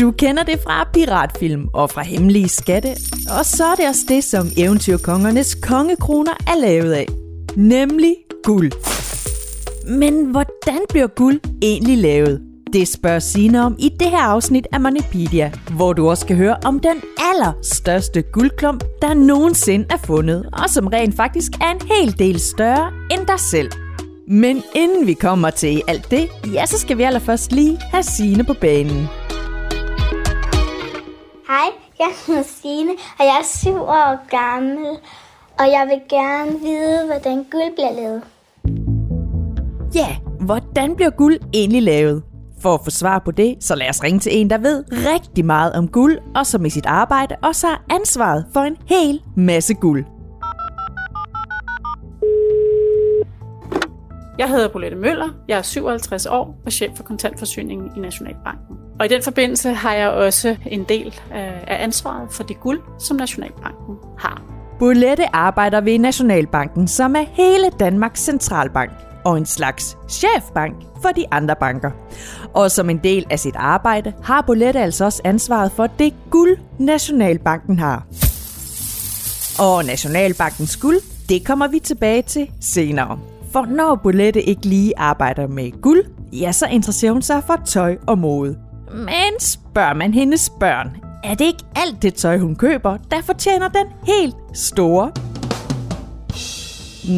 Du kender det fra piratfilm og fra hemmelige skatte, og så er det også det, som eventyrkongernes kongekroner er lavet af. Nemlig guld. Men hvordan bliver guld egentlig lavet? Det spørger Signe om i det her afsnit af Moneypedia, hvor du også skal høre om den allerstørste guldklump, der nogensinde er fundet, og som rent faktisk er en hel del større end dig selv. Men inden vi kommer til alt det, ja, så skal vi allerførst lige have Signe på banen. Hej, jeg er Signe, og jeg er syv år gammel, og jeg vil gerne vide, hvordan guld bliver lavet. Ja, hvordan bliver guld egentlig lavet? For at få svar på det, så lad os ringe til en, der ved rigtig meget om guld, og som i sit arbejde også har ansvaret for en hel masse guld. Jeg hedder Bolette Møller, jeg er 57 år og chef for kontantforsyningen i Nationalbanken. Og i den forbindelse har jeg også en del øh, af ansvaret for det guld, som Nationalbanken har. Bolette arbejder ved Nationalbanken, som er hele Danmarks centralbank og en slags chefbank for de andre banker. Og som en del af sit arbejde har Bolette altså også ansvaret for det guld, Nationalbanken har. Og Nationalbankens guld, det kommer vi tilbage til senere. For når Bolette ikke lige arbejder med guld, ja, så interesserer hun sig for tøj og mode. Men spørger man hendes børn, er det ikke alt det tøj, hun køber, der fortjener den helt store?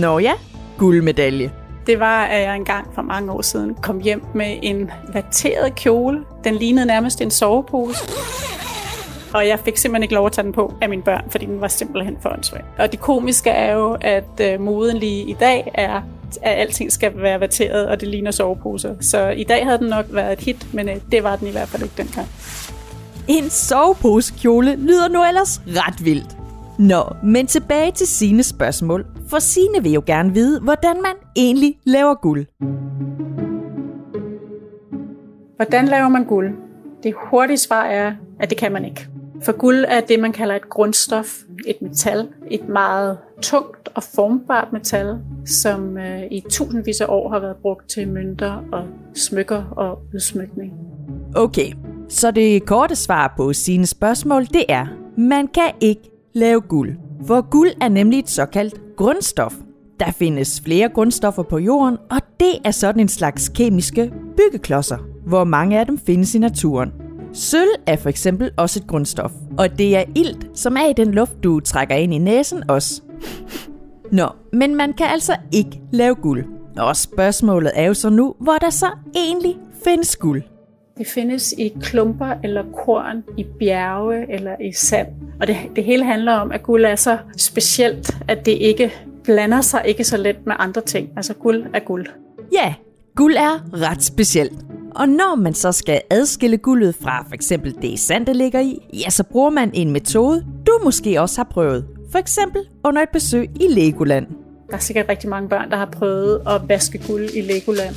Nå ja, guldmedalje. Det var, at jeg engang for mange år siden kom hjem med en vatteret kjole. Den lignede nærmest en sovepose. Og jeg fik simpelthen ikke lov at tage den på af mine børn, fordi den var simpelthen for åndssvag. Og det komiske er jo, at øh, moden lige i dag er, at alting skal være vatteret, og det ligner soveposer. Så i dag havde den nok været et hit, men øh, det var den i hvert fald ikke dengang. En soveposekjole lyder nu ellers ret vildt. Nå, men tilbage til sine spørgsmål. For Sine vil jo gerne vide, hvordan man egentlig laver guld. Hvordan laver man guld? Det hurtige svar er, at det kan man ikke. For guld er det, man kalder et grundstof, et metal, et meget tungt og formbart metal, som øh, i tusindvis af år har været brugt til mønter og smykker og udsmykning. Okay, så det korte svar på sine spørgsmål, det er, man kan ikke lave guld. For guld er nemlig et såkaldt grundstof. Der findes flere grundstoffer på jorden, og det er sådan en slags kemiske byggeklodser, hvor mange af dem findes i naturen. Sølv er for eksempel også et grundstof, og det er ilt, som er i den luft, du trækker ind i næsen også. Nå, men man kan altså ikke lave guld. Og spørgsmålet er jo så nu, hvor der så egentlig findes guld. Det findes i klumper eller korn, i bjerge eller i sand. Og det, det hele handler om, at guld er så specielt, at det ikke blander sig ikke så let med andre ting. Altså guld er guld. Ja, guld er ret specielt. Og når man så skal adskille guldet fra for eksempel det sand, det ligger i, ja, så bruger man en metode, du måske også har prøvet. For eksempel under et besøg i Legoland. Der er sikkert rigtig mange børn, der har prøvet at vaske guld i Legoland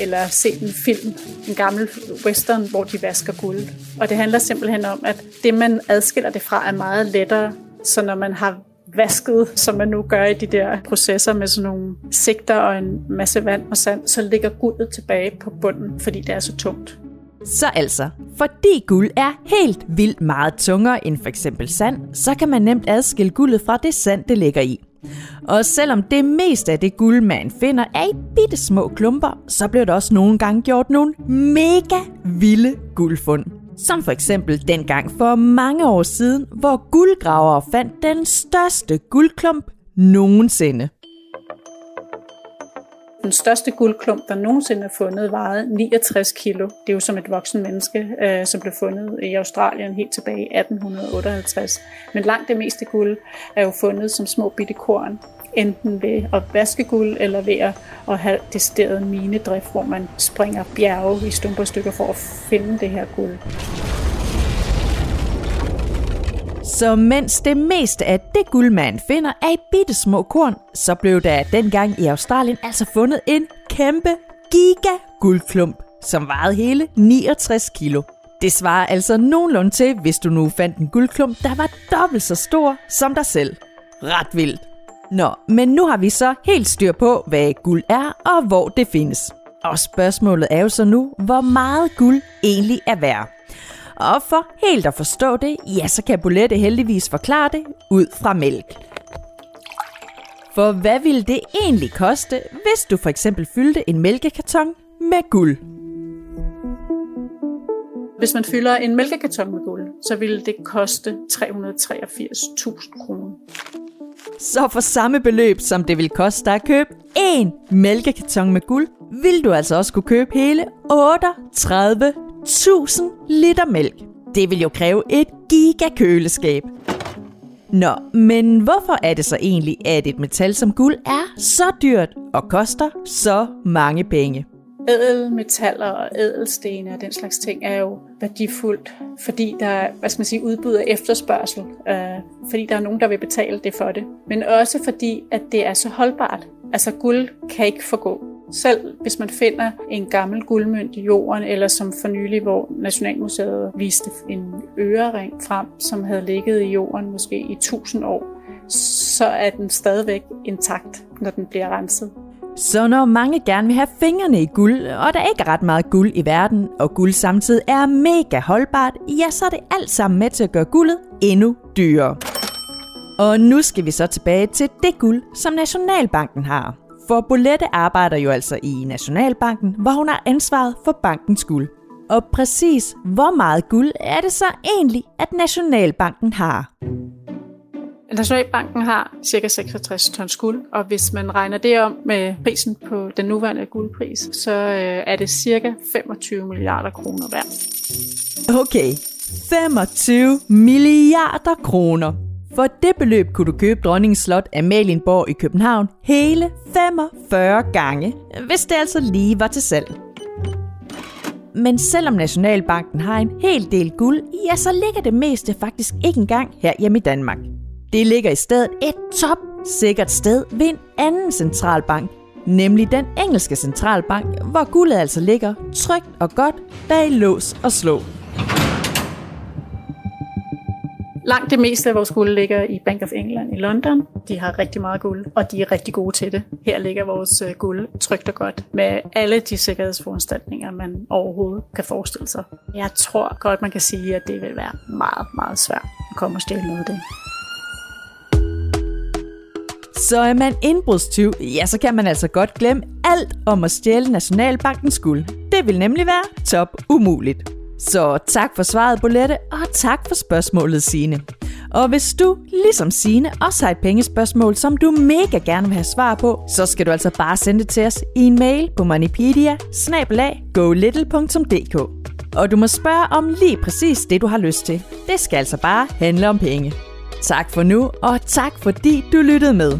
eller set en film, en gammel western, hvor de vasker guld. Og det handler simpelthen om, at det, man adskiller det fra, er meget lettere. Så når man har vasket, som man nu gør i de der processer med sådan nogle sigter og en masse vand og sand, så ligger guldet tilbage på bunden, fordi det er så tungt. Så altså, fordi guld er helt vildt meget tungere end for eksempel sand, så kan man nemt adskille guldet fra det sand, det ligger i. Og selvom det meste af det guld, man finder, er i bitte små klumper, så bliver der også nogle gange gjort nogle mega vilde guldfund. Som for eksempel dengang for mange år siden, hvor guldgravere fandt den største guldklump nogensinde. Den største guldklump, der nogensinde er fundet, vejede 69 kilo. Det er jo som et voksen menneske, øh, som blev fundet i Australien helt tilbage i 1858. Men langt det meste guld er jo fundet som små bitte korn, enten ved at vaske guld eller ved at, at have decideret minedrift, hvor man springer bjerge i stumper stykker for at finde det her guld. Så mens det meste af det guld, man finder, er i bitte små korn, så blev der dengang i Australien altså fundet en kæmpe giga guldklump, som vejede hele 69 kilo. Det svarer altså nogenlunde til, hvis du nu fandt en guldklump, der var dobbelt så stor som dig selv. Ret vildt. Nå, men nu har vi så helt styr på, hvad guld er og hvor det findes. Og spørgsmålet er jo så nu, hvor meget guld egentlig er værd. Og for helt at forstå det, ja, så kan Bolette heldigvis forklare det ud fra mælk. For hvad ville det egentlig koste, hvis du for eksempel fyldte en mælkekarton med guld? Hvis man fylder en mælkekarton med guld, så ville det koste 383.000 kroner. Så for samme beløb, som det vil koste dig at købe en mælkekarton med guld, vil du altså også kunne købe hele 38.000 liter mælk. Det vil jo kræve et gigakøleskab. Nå, men hvorfor er det så egentlig, at et metal som guld er så dyrt og koster så mange penge? Ædelmetaller og ædelstene og den slags ting er jo værdifuldt, fordi der er, hvad skal man sige, udbud og efterspørgsel, øh, fordi der er nogen, der vil betale det for det. Men også fordi, at det er så holdbart. Altså guld kan ikke forgå. Selv hvis man finder en gammel guldmønt i jorden, eller som for nylig, hvor Nationalmuseet viste en ørering frem, som havde ligget i jorden måske i tusind år, så er den stadigvæk intakt, når den bliver renset. Så når mange gerne vil have fingrene i guld, og der ikke er ret meget guld i verden, og guld samtidig er mega holdbart, ja, så er det alt sammen med til at gøre guldet endnu dyrere. Og nu skal vi så tilbage til det guld, som Nationalbanken har. For Bolette arbejder jo altså i Nationalbanken, hvor hun har ansvaret for bankens guld. Og præcis hvor meget guld er det så egentlig, at Nationalbanken har? Nationalbanken har ca. 66 tons guld, og hvis man regner det om med prisen på den nuværende guldpris, så øh, er det ca. 25 milliarder kroner værd. Okay, 25 milliarder kroner. For det beløb kunne du købe dronningens slot Amalienborg i København hele 45 gange, hvis det altså lige var til salg. Men selvom Nationalbanken har en hel del guld, ja, så ligger det meste faktisk ikke engang her hjemme i Danmark. Det ligger i stedet et top sikkert sted ved en anden centralbank, nemlig den engelske centralbank, hvor guldet altså ligger trygt og godt bag lås og slå. Langt det meste af vores guld ligger i Bank of England i London. De har rigtig meget guld, og de er rigtig gode til det. Her ligger vores øh, guld trygt og godt med alle de sikkerhedsforanstaltninger, man overhovedet kan forestille sig. Jeg tror godt, man kan sige, at det vil være meget, meget svært at komme og stjæle noget af det. Så er man indbrudstyv, ja, så kan man altså godt glemme alt om at stjæle Nationalbankens guld. Det vil nemlig være top umuligt. Så tak for svaret, Bolette, og tak for spørgsmålet, Sine. Og hvis du, ligesom Sine, også har et pengespørgsmål, som du mega gerne vil have svar på, så skal du altså bare sende det til os i en mail på moneypedia Og du må spørge om lige præcis det, du har lyst til. Det skal altså bare handle om penge. Tak for nu, og tak fordi du lyttede med.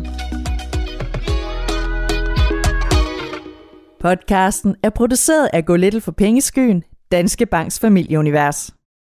Podcasten er produceret af Go Little for Pengeskyen, Danske Banks familieunivers.